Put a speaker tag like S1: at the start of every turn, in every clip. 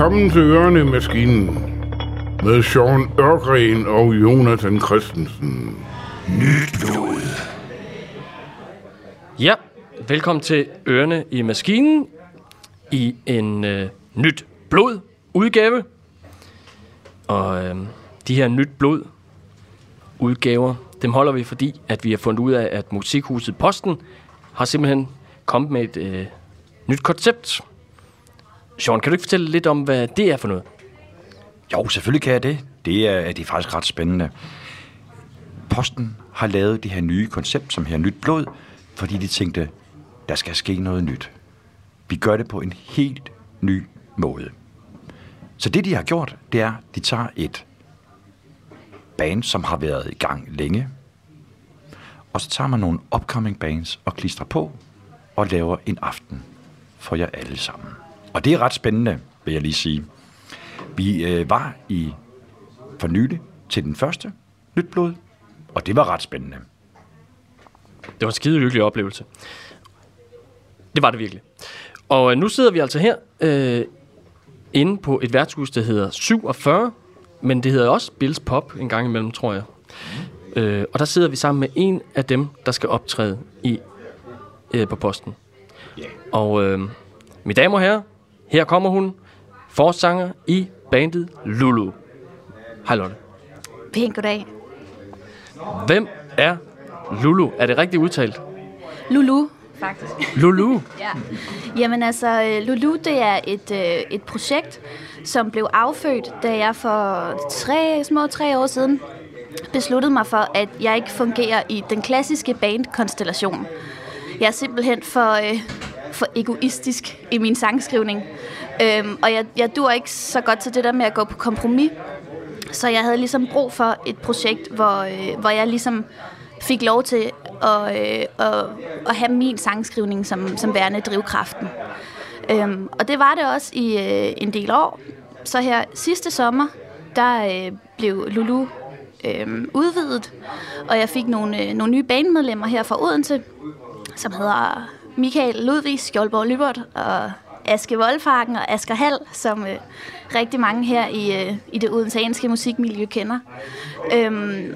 S1: Velkommen til Ørne Maskinen med Sean Ørgren og Jonathan Christensen.
S2: Nyt blod.
S3: Ja, velkommen til Ørne i Maskinen i en øh, nyt blod udgave. Og øh, de her nyt blod udgaver, dem holder vi, fordi at vi har fundet ud af, at Musikhuset Posten har simpelthen kommet med et øh, nyt koncept. Sean, kan du ikke fortælle lidt om, hvad det er for noget?
S2: Jo, selvfølgelig kan jeg det. Det er, det er faktisk ret spændende. Posten har lavet det her nye koncept, som her Nyt Blod, fordi de tænkte, der skal ske noget nyt. Vi gør det på en helt ny måde. Så det, de har gjort, det er, de tager et band, som har været i gang længe, og så tager man nogle upcoming bands og klistrer på og laver en aften for jer alle sammen. Og det er ret spændende, vil jeg lige sige. Vi øh, var i for nylig til den første Nyt Blod, og det var ret spændende.
S3: Det var en skide hyggelig oplevelse. Det var det virkelig. Og øh, nu sidder vi altså her øh, inde på et værtshus, der hedder 47, men det hedder også Bills Pop en gang imellem, tror jeg. Øh, og der sidder vi sammen med en af dem, der skal optræde i øh, på posten.
S2: Yeah.
S3: Og øh, mine damer og herrer, her kommer hun, forsanger i bandet Lulu. Hej Lotte.
S4: Pænt goddag.
S3: Hvem er Lulu? Er det rigtigt udtalt?
S4: Lulu, faktisk.
S3: Lulu?
S4: ja. Jamen altså, øh, Lulu, det er et, øh, et projekt, som blev affødt, da jeg for tre, små tre år siden besluttede mig for, at jeg ikke fungerer i den klassiske bandkonstellation. Jeg er simpelthen for, øh, for egoistisk i min sangskrivning. Øhm, og jeg, jeg dur ikke så godt til det der med at gå på kompromis. Så jeg havde ligesom brug for et projekt, hvor, øh, hvor jeg ligesom fik lov til at, øh, at, at have min sangskrivning som, som værende drivkraften. Øhm, og det var det også i øh, en del år. Så her sidste sommer, der øh, blev Lulu øh, udvidet, og jeg fik nogle, øh, nogle nye bandmedlemmer her fra Odense, som hedder Michael Ludvig Skjoldborg Lybert og Aske Voldfarken og Asger Hall, som øh, rigtig mange her i, øh, i det odenseanske musikmiljø kender. Øhm,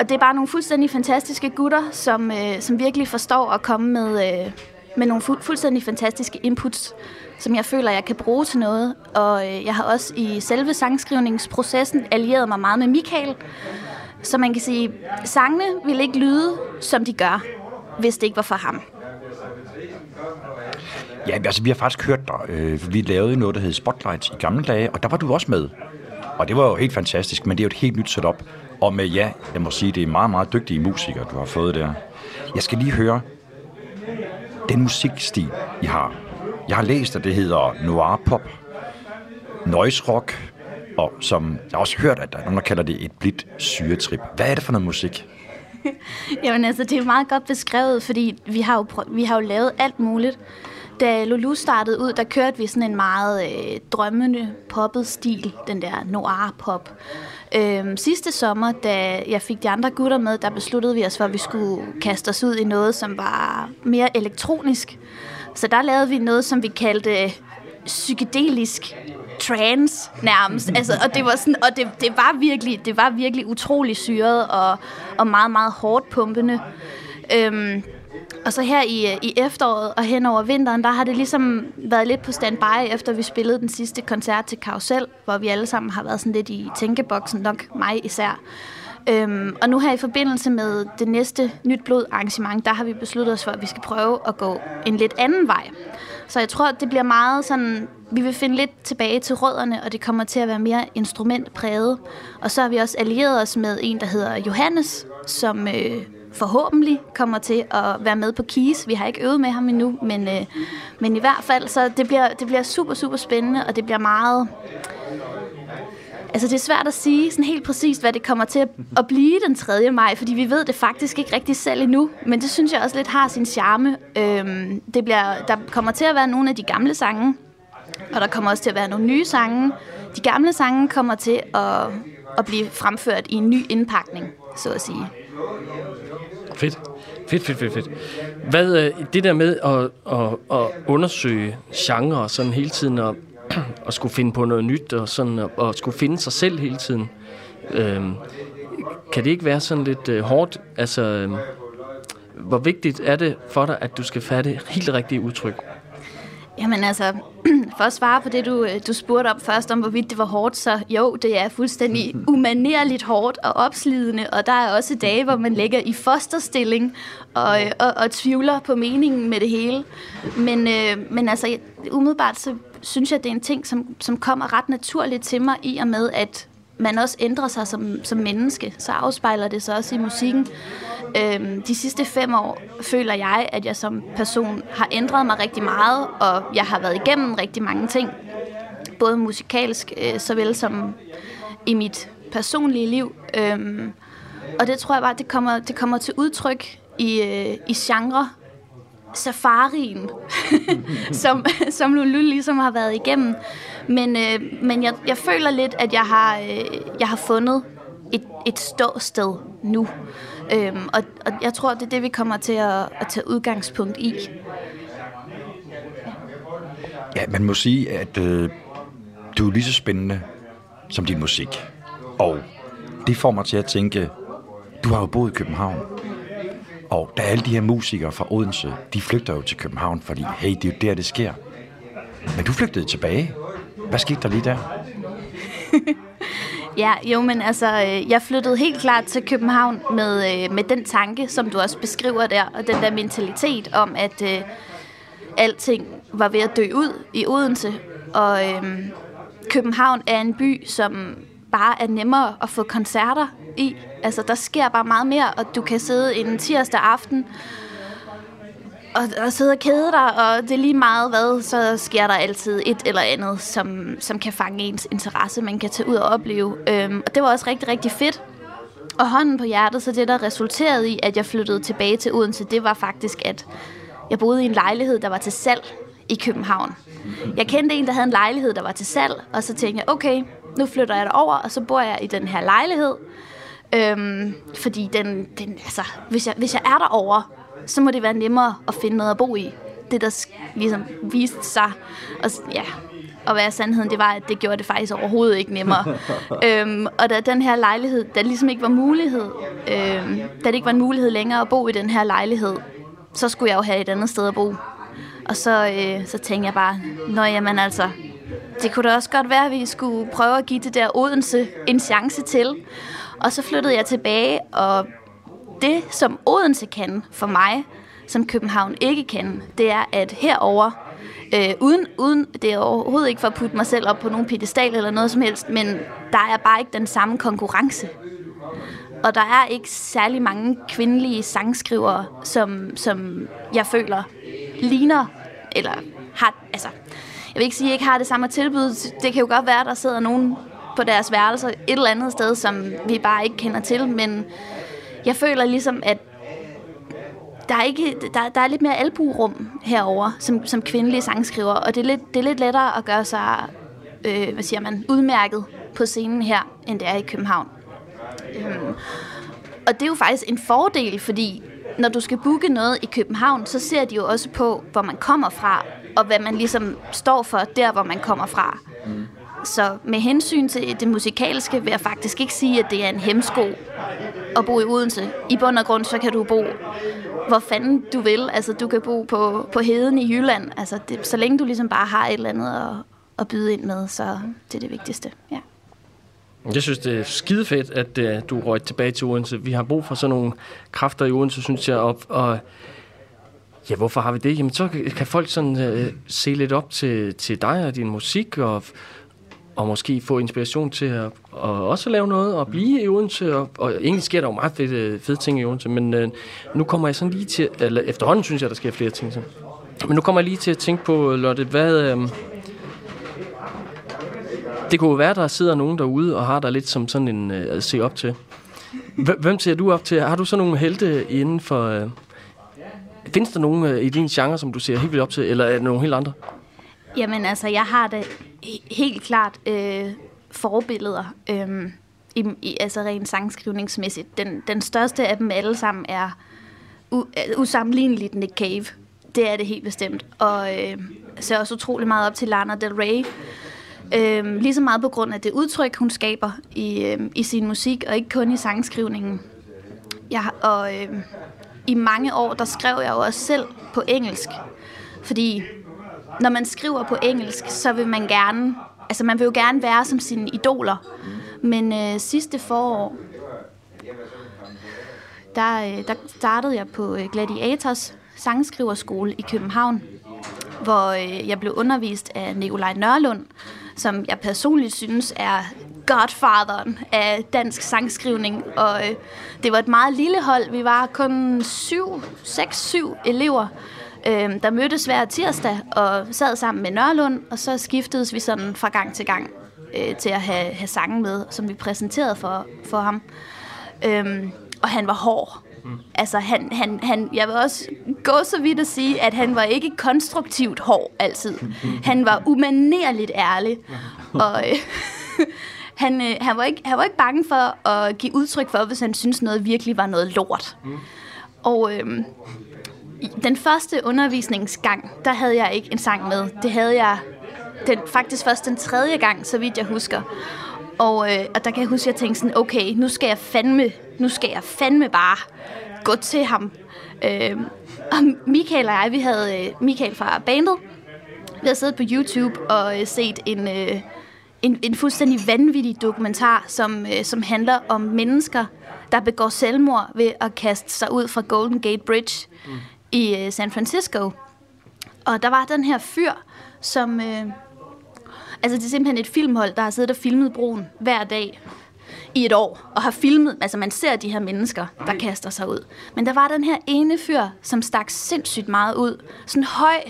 S4: og det er bare nogle fuldstændig fantastiske gutter, som, øh, som virkelig forstår at komme med, øh, med nogle fu- fuldstændig fantastiske inputs, som jeg føler, jeg kan bruge til noget. Og øh, jeg har også i selve sangskrivningsprocessen allieret mig meget med Michael, så man kan sige, sangene ville ikke lyde, som de gør, hvis det ikke var for ham.
S2: Ja, altså vi har faktisk hørt dig. Øh, vi lavede noget, der hed Spotlights i gamle dage, og der var du også med. Og det var jo helt fantastisk, men det er jo et helt nyt setup. Og med ja, jeg må sige, det er meget, meget dygtige musikere, du har fået der. Jeg skal lige høre den musikstil, I har. Jeg har læst, at det hedder noir pop, noise rock, og som jeg har også hørt, at der er nogen, der kalder det et blidt syretrip. Hvad er det for noget musik?
S4: Jamen altså, det er meget godt beskrevet, fordi vi har jo, prø- vi har jo lavet alt muligt. Da Lulu startede ud, der kørte vi sådan en meget øh, drømmende, poppet stil, den der noir-pop. Øhm, sidste sommer, da jeg fik de andre gutter med, der besluttede vi os for, at vi skulle kaste os ud i noget, som var mere elektronisk. Så der lavede vi noget, som vi kaldte øh, psykedelisk trance nærmest. Altså, og det var sådan, og det, det var virkelig, det var virkelig utrolig syret og, og meget, meget hårdt pumpende. Øhm, og så her i, øh, i efteråret og hen over vinteren, der har det ligesom været lidt på standby, efter vi spillede den sidste koncert til Karusel, hvor vi alle sammen har været sådan lidt i tænkeboksen, nok mig især. Øhm, og nu her i forbindelse med det næste Nyt Blod arrangement, der har vi besluttet os for, at vi skal prøve at gå en lidt anden vej. Så jeg tror, det bliver meget sådan, vi vil finde lidt tilbage til rødderne, og det kommer til at være mere instrumentpræget. Og så har vi også allieret os med en, der hedder Johannes, som øh, forhåbentlig kommer til at være med på keys. Vi har ikke øvet med ham endnu, men, øh, men i hvert fald, så det bliver, det bliver super, super spændende, og det bliver meget... Altså, det er svært at sige sådan helt præcist, hvad det kommer til at, at blive den 3. maj, fordi vi ved det faktisk ikke rigtig selv endnu. Men det synes jeg også lidt har sin charme. Øhm, det bliver, der kommer til at være nogle af de gamle sange, og der kommer også til at være nogle nye sange. De gamle sange kommer til at, at blive fremført i en ny indpakning, så at sige.
S3: Fedt. Fedt, fedt, fedt, fedt. Hvad, øh, det der med at, at, at undersøge genre sådan hele tiden, og at skulle finde på noget nyt, og, sådan, og, og skulle finde sig selv hele tiden. Øhm, kan det ikke være sådan lidt øh, hårdt? Altså, øhm, hvor vigtigt er det for dig, at du skal fatte helt rigtige udtryk?
S4: Jamen altså, for at svare på det, du, du spurgte om først, om hvorvidt det var hårdt, så jo, det er fuldstændig umanerligt hårdt og opslidende, og der er også dage, hvor man ligger i fosterstilling og, og, og tvivler på meningen med det hele. Men, øh, men altså, umiddelbart så synes jeg, det er en ting, som, som kommer ret naturligt til mig, i og med, at man også ændrer sig som, som menneske, så afspejler det sig også i musikken. Øhm, de sidste fem år føler jeg, at jeg som person har ændret mig rigtig meget, og jeg har været igennem rigtig mange ting. Både musikalsk, øh, såvel som i mit personlige liv. Øhm, og det tror jeg bare, det kommer, det kommer til udtryk i, øh, i genre, safarien, som, som Lulu ligesom har været igennem. Men, øh, men jeg, jeg føler lidt, at jeg har, øh, jeg har fundet et, et ståsted nu. Øhm, og, og jeg tror, det er det, vi kommer til at, at tage udgangspunkt i.
S2: Ja, man må sige, at øh, du er lige så spændende som din musik. Og det får mig til at tænke, du har jo boet i København. Og der er alle de her musikere fra Odense, de flygter jo til København, fordi hey, det er jo der, det sker. Men du flygtede tilbage. Hvad skete der lige der?
S4: ja, jo, men altså, øh, jeg flyttede helt klart til København med, øh, med den tanke, som du også beskriver der, og den der mentalitet om, at øh, alting var ved at dø ud i Odense. Og øh, København er en by, som bare er nemmere at få koncerter i. Altså, der sker bare meget mere, og du kan sidde en tirsdag aften og, og sidde og kede dig, og det er lige meget hvad, så sker der altid et eller andet, som, som kan fange ens interesse, man kan tage ud og opleve. Øhm, og det var også rigtig, rigtig fedt. Og hånden på hjertet, så det der resulterede i, at jeg flyttede tilbage til Odense, det var faktisk, at jeg boede i en lejlighed, der var til salg i København. Jeg kendte en, der havde en lejlighed, der var til salg, og så tænkte jeg, okay, nu flytter jeg derover, og så bor jeg i den her lejlighed. Øhm, fordi den, den, altså, hvis, jeg, hvis jeg er derover, så må det være nemmere at finde noget at bo i. Det, der ligesom viste sig og, ja, at være sandheden, det var, at det gjorde det faktisk overhovedet ikke nemmere. øhm, og da den her lejlighed, der ligesom ikke var mulighed, øhm, da det ikke var en mulighed længere at bo i den her lejlighed, så skulle jeg jo have et andet sted at bo. Og så, øh, så tænkte jeg bare, nå jamen altså, det kunne da også godt være, at vi skulle prøve at give det der Odense en chance til. Og så flyttede jeg tilbage, og det, som Odense kan for mig, som København ikke kan, det er, at herover øh, uden, uden, det er overhovedet ikke for at putte mig selv op på nogen pedestal eller noget som helst, men der er bare ikke den samme konkurrence. Og der er ikke særlig mange kvindelige sangskrivere, som, som jeg føler ligner, eller har, altså, jeg vil ikke sige, at jeg ikke har det samme tilbud. Det kan jo godt være, at der sidder nogen på deres værelser et eller andet sted, som vi bare ikke kender til, men jeg føler ligesom, at der er, ikke, der, der er lidt mere albuerum herover som, som kvindelige sangskriver, og det er lidt, det er lidt lettere at gøre sig øh, hvad siger man, udmærket på scenen her, end det er i København. Øhm, og det er jo faktisk en fordel, fordi når du skal booke noget i København, så ser de jo også på, hvor man kommer fra, og hvad man ligesom står for der, hvor man kommer fra. Mm. Så med hensyn til det musikalske vil jeg faktisk ikke sige, at det er en hemsko at bo i Odense. I bund og grund, så kan du bo hvor fanden du vil. Altså, du kan bo på, på heden i Jylland. Altså, det, så længe du ligesom bare har et eller andet at, at byde ind med, så det er det vigtigste. Ja.
S3: Jeg synes, det er skide fedt, at uh, du røg tilbage til Odense. Vi har brug for sådan nogle kræfter i Odense, synes jeg. Og, og ja, hvorfor har vi det? Jamen, så kan folk sådan uh, se lidt op til, til dig og din musik, og, og måske få inspiration til at og også lave noget og blive i Odense. Og, og egentlig sker der jo meget fede, øh, fede ting i Odense, men øh, nu kommer jeg sådan lige til, eller efterhånden synes jeg, der sker flere ting. Så. Men nu kommer jeg lige til at tænke på, Lotte, hvad... Øh, det kunne jo være, der sidder nogen derude og har der lidt som sådan en øh, at se op til. Hvem ser du op til? Har du så nogle helte inden for... Øh, findes der nogen øh, i din genre, som du ser helt vildt op til, eller er det nogle helt andre?
S4: Jamen altså, jeg har det helt klart øh, forbilleder, øh, i, i, altså rent sangskrivningsmæssigt. Den, den største af dem alle sammen er u, øh, usammenligneligt Nick Cave. Det er det helt bestemt. Og øh, ser også utrolig meget op til Lana Del Rey, Øhm, lige så meget på grund af det udtryk, hun skaber i, øhm, i sin musik, og ikke kun i sangskrivningen. Jeg, og øhm, i mange år, der skrev jeg jo også selv på engelsk. Fordi når man skriver på engelsk, så vil man gerne, altså man vil jo gerne være som sine idoler. Men øh, sidste forår, der, øh, der startede jeg på øh, Gladiators sangskriverskole i København, hvor øh, jeg blev undervist af Nikolaj Nørlund, som jeg personligt synes er godfatheren af dansk sangskrivning. Og øh, det var et meget lille hold. Vi var kun syv, seks, syv elever, øh, der mødtes hver tirsdag og sad sammen med Nørlund, og så skiftedes vi sådan fra gang til gang øh, til at have, have sangen med, som vi præsenterede for, for ham. Øhm, og han var hård. Mm. Altså, han, han, han, jeg vil også gå så vidt at sige, at han var ikke konstruktivt hård altid. Han var umanerligt ærlig. Og øh, han, øh, han, var ikke, han var ikke bange for at give udtryk for, hvis han synes noget virkelig var noget lort. Mm. Og øh, den første undervisningsgang, der havde jeg ikke en sang med. Det havde jeg den, faktisk først den tredje gang, så vidt jeg husker. Og, øh, og der kan jeg huske, at jeg tænkte sådan, okay, nu skal jeg fandme, nu skal jeg fandme bare gå til ham. Øh, og Michael og jeg, vi havde øh, Michael fra bandet, vi havde siddet på YouTube og øh, set en, øh, en, en fuldstændig vanvittig dokumentar, som, øh, som handler om mennesker, der begår selvmord ved at kaste sig ud fra Golden Gate Bridge mm i øh, San Francisco. Og der var den her fyr, som... Øh, altså det er simpelthen et filmhold, der har siddet og filmet broen hver dag i et år, og har filmet, altså man ser de her mennesker, der kaster sig ud. Men der var den her ene fyr, som stak sindssygt meget ud. Sådan høj,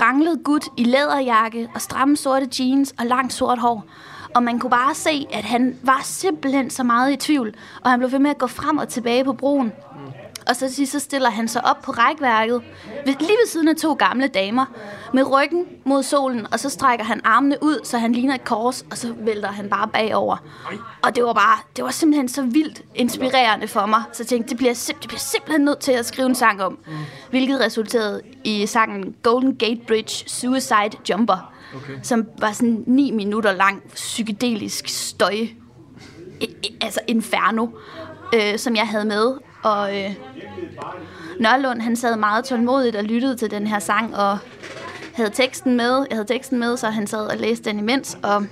S4: ranglet gut i læderjakke og stramme sorte jeans og langt sort hår. Og man kunne bare se, at han var simpelthen så meget i tvivl, og han blev ved med at gå frem og tilbage på broen. Og så, så stiller han sig op på rækværket, lige ved siden af to gamle damer, med ryggen mod solen, og så strækker han armene ud, så han ligner et kors, og så vælter han bare bagover. Og det var bare, det var simpelthen så vildt inspirerende for mig. Så jeg tænkte, det bliver, simp- det bliver simpelthen nødt til at skrive en sang om. Hvilket resulterede i sangen Golden Gate Bridge Suicide Jumper. Okay. Som var sådan 9 minutter lang psykedelisk støj. Altså inferno. Øh, som jeg havde med. Og øh, Nørlund, han sad meget tålmodigt og lyttede til den her sang, og havde teksten med. Jeg havde teksten med, så han sad og læste den imens, og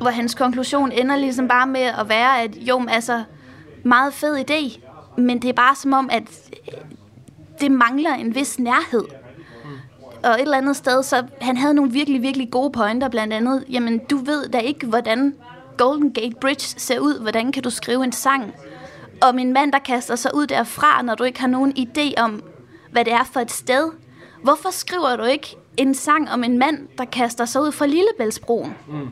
S4: hvor hans konklusion ender ligesom bare med at være, at jo, altså, meget fed idé, men det er bare som om, at det mangler en vis nærhed. Og et eller andet sted, så han havde nogle virkelig, virkelig gode pointer, blandt andet, jamen, du ved da ikke, hvordan Golden Gate Bridge ser ud, hvordan kan du skrive en sang om en mand, der kaster sig ud derfra, når du ikke har nogen idé om, hvad det er for et sted. Hvorfor skriver du ikke en sang om en mand, der kaster sig ud fra Lillebæltsbroen? Mm.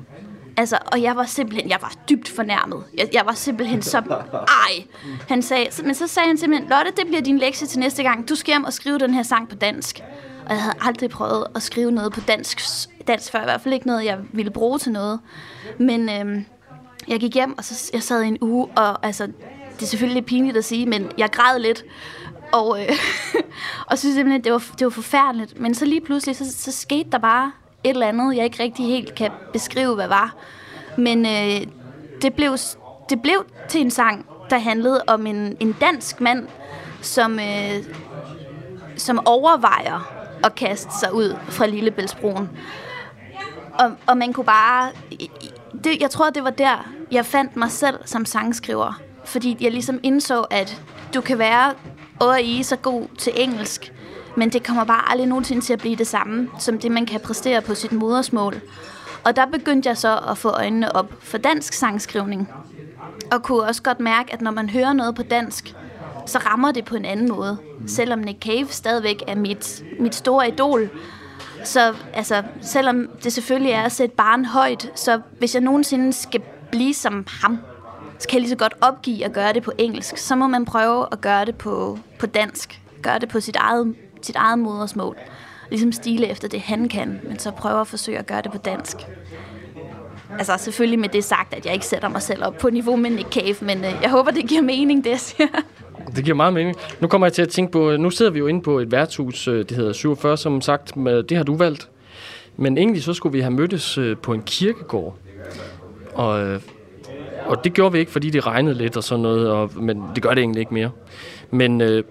S4: Altså, og jeg var simpelthen, jeg var dybt fornærmet. Jeg, jeg var simpelthen så, ej. Han sagde, men så sagde han simpelthen, Lotte, det bliver din lektie til næste gang. Du skal hjem og skrive den her sang på dansk. Og jeg havde aldrig prøvet at skrive noget på dansk, dansk før. I hvert fald ikke noget, jeg ville bruge til noget. Men øhm, jeg gik hjem, og så jeg sad i en uge, og altså, det er selvfølgelig lidt pinligt at sige, men jeg græd lidt. Og, øh, og synes simpelthen, det var, det var forfærdeligt. Men så lige pludselig, så, så skete der bare et eller andet, jeg ikke rigtig helt kan beskrive, hvad var. Men øh, det, blev, det blev til en sang, der handlede om en, en dansk mand, som, øh, som overvejer at kaste sig ud fra Lillebæltsbroen. Og, og man kunne bare... Det, jeg tror, det var der, jeg fandt mig selv som sangskriver. Fordi jeg ligesom indså, at du kan være og I så god til engelsk, men det kommer bare aldrig nogensinde til at blive det samme, som det, man kan præstere på sit modersmål. Og der begyndte jeg så at få øjnene op for dansk sangskrivning. Og kunne også godt mærke, at når man hører noget på dansk, så rammer det på en anden måde. Selvom Nick Cave stadigvæk er mit, mit store idol, så altså, selvom det selvfølgelig er at sætte barn højt, så hvis jeg nogensinde skal blive som ham, så kan jeg lige så godt opgive at gøre det på engelsk. Så må man prøve at gøre det på, på dansk. Gøre det på sit eget, sit eget modersmål. Ligesom stile efter det, han kan, men så prøve at forsøge at gøre det på dansk. Altså selvfølgelig med det sagt, at jeg ikke sætter mig selv op på niveau med Nick Cave, men øh, jeg håber, det giver mening, det jeg siger.
S3: Det giver meget mening. Nu kommer jeg til at tænke på, nu sidder vi jo inde på et værtshus, øh, det hedder 47, som sagt, med, det har du valgt. Men egentlig så skulle vi have mødtes øh, på en kirkegård. Og, øh, og det gjorde vi ikke, fordi det regnede lidt og sådan noget, og, men det gør det egentlig ikke mere. Men, øh,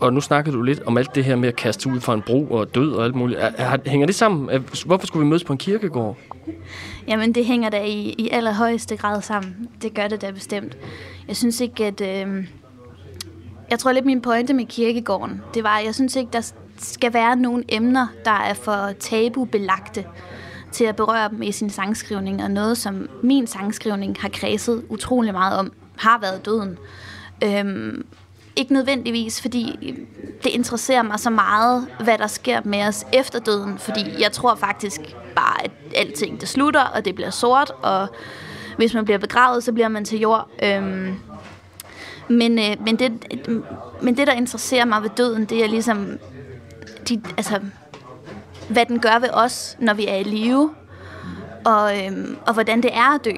S3: og nu snakkede du lidt om alt det her med at kaste ud fra en bro og død og alt muligt. Er, er, hænger det sammen? Hvorfor skulle vi mødes på en kirkegård?
S4: Jamen, det hænger da i, i allerhøjeste grad sammen. Det gør det da bestemt. Jeg synes ikke, at... Øh, jeg tror lidt, min pointe med kirkegården, det var, at jeg synes ikke, der skal være nogle emner, der er for tabubelagte til at berøre dem i sin sangskrivning, og noget, som min sangskrivning har kredset utrolig meget om, har været døden. Øhm, ikke nødvendigvis, fordi det interesserer mig så meget, hvad der sker med os efter døden, fordi jeg tror faktisk bare, at alting det slutter, og det bliver sort, og hvis man bliver begravet, så bliver man til jord. Øhm, men, øh, men, det, men det, der interesserer mig ved døden, det er ligesom, de, altså, hvad den gør ved os, når vi er i live, og, øhm, og hvordan det er at dø.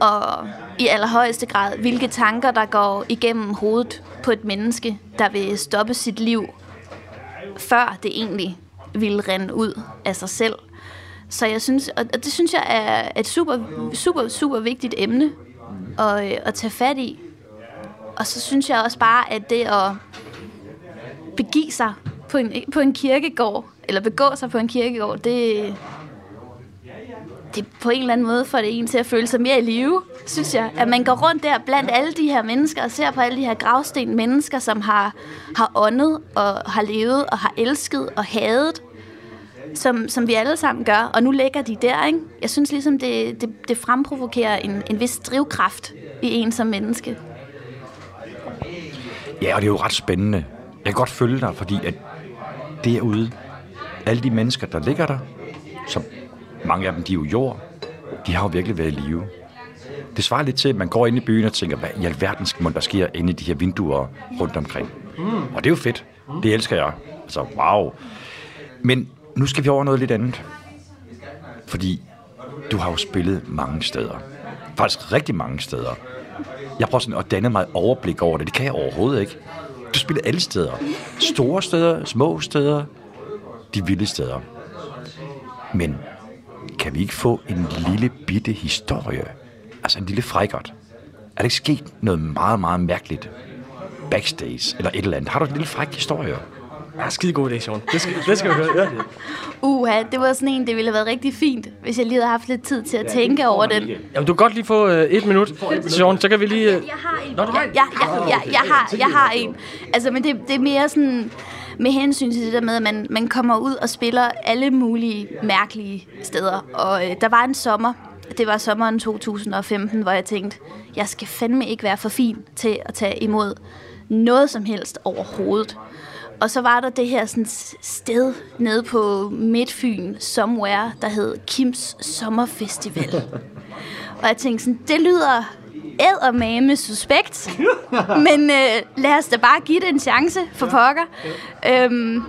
S4: Og i allerhøjeste grad, hvilke tanker, der går igennem hovedet på et menneske, der vil stoppe sit liv, før det egentlig vil rende ud af sig selv. Så jeg synes, og det synes jeg er et super, super, super vigtigt emne at, øh, at tage fat i. Og så synes jeg også bare, at det at begive sig på en, på en kirkegård, eller begå sig på en kirkegård, det, det på en eller anden måde får det en til at føle sig mere i live, synes jeg. At man går rundt der blandt alle de her mennesker og ser på alle de her gravsten mennesker, som har, har åndet og har levet og har elsket og hadet, som, som vi alle sammen gør. Og nu ligger de der, ikke? Jeg synes ligesom, det, det, det fremprovokerer en, en vis drivkraft i en som menneske.
S2: Ja, og det er jo ret spændende. Jeg kan godt følge dig, fordi at derude, alle de mennesker, der ligger der, som mange af dem, de er jo jord, de har jo virkelig været i live. Det svarer lidt til, at man går ind i byen og tænker, hvad i alverden skal der sker inde i de her vinduer rundt omkring. Og det er jo fedt. Det elsker jeg. Altså, wow. Men nu skal vi over noget lidt andet. Fordi du har jo spillet mange steder. Faktisk rigtig mange steder. Jeg prøver sådan at danne mig et overblik over det. Det kan jeg overhovedet ikke. Du spiller alle steder. Store steder, små steder, de vilde steder. Men kan vi ikke få en lille bitte historie? Altså en lille frækkert. Er der ikke sket noget meget, meget mærkeligt backstage eller et eller andet? Har du en lille fræk historie?
S3: Ja, skide god idé, Sean. Det skal, det skal vi høre. Ja, det.
S4: Uha, det var sådan en, det ville have været rigtig fint, hvis jeg lige havde haft lidt tid til at tænke over den.
S3: Jamen, du kan godt lige få øh, et minut, Sean, så kan vi lige... Øh...
S4: Jeg har en. Nå, du har en? Ja, ja, ja, jeg, har, jeg har en. Altså, men det, det er mere sådan med hensyn til det der med, at man, man kommer ud og spiller alle mulige mærkelige steder. Og øh, der var en sommer, det var sommeren 2015, hvor jeg tænkte, jeg skal fandme ikke være for fin til at tage imod noget som helst overhovedet. Og så var der det her sådan sted nede på Midtfyn, somewhere, der hed Kims Sommerfestival. og jeg tænkte sådan, det lyder eddermame suspekt, men øh, lad os da bare give det en chance for pokker. Øhm,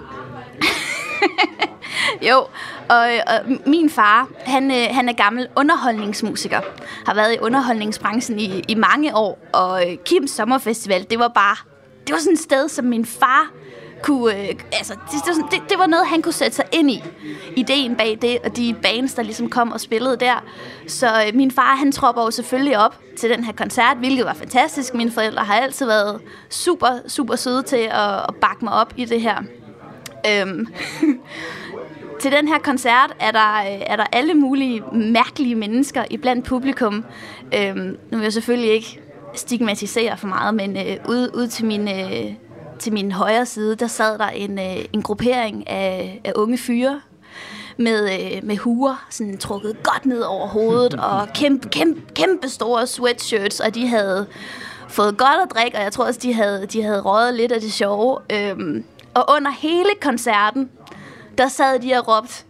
S4: jo, og, og min far, han, øh, han er gammel underholdningsmusiker, har været i underholdningsbranchen i, i mange år, og øh, Kims Sommerfestival, det var bare, det var sådan et sted, som min far kunne, øh, altså, det, det, det, det var noget, han kunne sætte sig ind i. Ideen bag det, og de bands, der ligesom kom og spillede der. Så øh, min far, han tropper jo selvfølgelig op til den her koncert, hvilket var fantastisk. Mine forældre har altid været super, super søde til at, at bakke mig op i det her. Øhm. til den her koncert er der, øh, er der alle mulige mærkelige mennesker i blandt publikum. Øhm, nu vil jeg selvfølgelig ikke stigmatisere for meget, men øh, ud, ud til min... Øh, til min højre side, der sad der en, øh, en gruppering af, af unge fyre med, øh, med huer, sådan trukket godt ned over hovedet, og kæmpe, kæmpe, kæmpe store sweatshirts, og de havde fået godt at drikke, og jeg tror også, de havde, de havde røget lidt af det sjove. Øhm, og under hele koncerten, der sad de og råbte,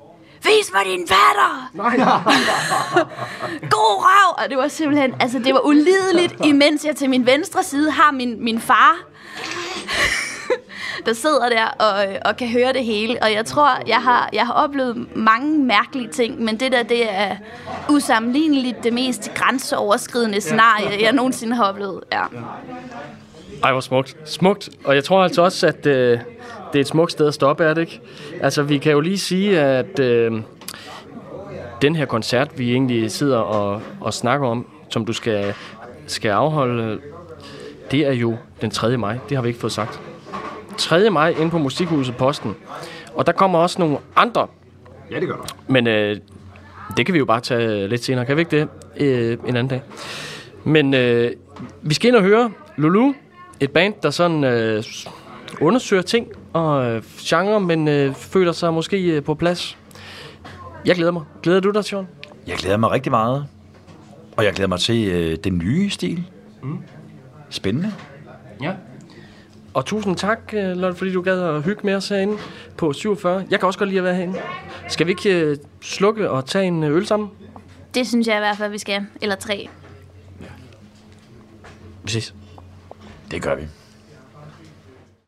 S4: Vis mig din fatter! God røv! Og det var simpelthen, altså det var ulideligt, imens jeg til min venstre side har min, min far, der sidder der og, og kan høre det hele. Og jeg tror, jeg har, jeg har oplevet mange mærkelige ting, men det der, det er usammenligneligt det mest grænseoverskridende scenarie, jeg nogensinde har oplevet. Ja.
S3: Ej, hvor smukt. Smukt. Og jeg tror altså også, at øh, det er et smukt sted at stoppe, er det ikke? Altså, vi kan jo lige sige, at øh, den her koncert, vi egentlig sidder og, og snakker om, som du skal, skal afholde, det er jo den 3. maj. Det har vi ikke fået sagt. 3. maj inde på Musikhuset Posten. Og der kommer også nogle andre.
S2: Ja, det gør der.
S3: Men øh, det kan vi jo bare tage lidt senere. Kan vi ikke det? Øh, en anden dag. Men øh, vi skal ind og høre Lulu. Et band, der sådan øh, undersøger ting og øh, genre, men øh, føler sig måske øh, på plads. Jeg glæder mig. Glæder du dig, Sean?
S2: Jeg glæder mig rigtig meget. Og jeg glæder mig til øh, den nye stil. Mm. Spændende.
S3: Ja. Og tusind tak, øh, Lotte, fordi du gad at hygge med os herinde på 47. Jeg kan også godt lide at være herinde. Skal vi ikke øh, slukke og tage en øh, øl sammen?
S4: Det synes jeg i hvert fald, vi skal. Eller tre.
S3: Vi ses.
S2: Det gør vi.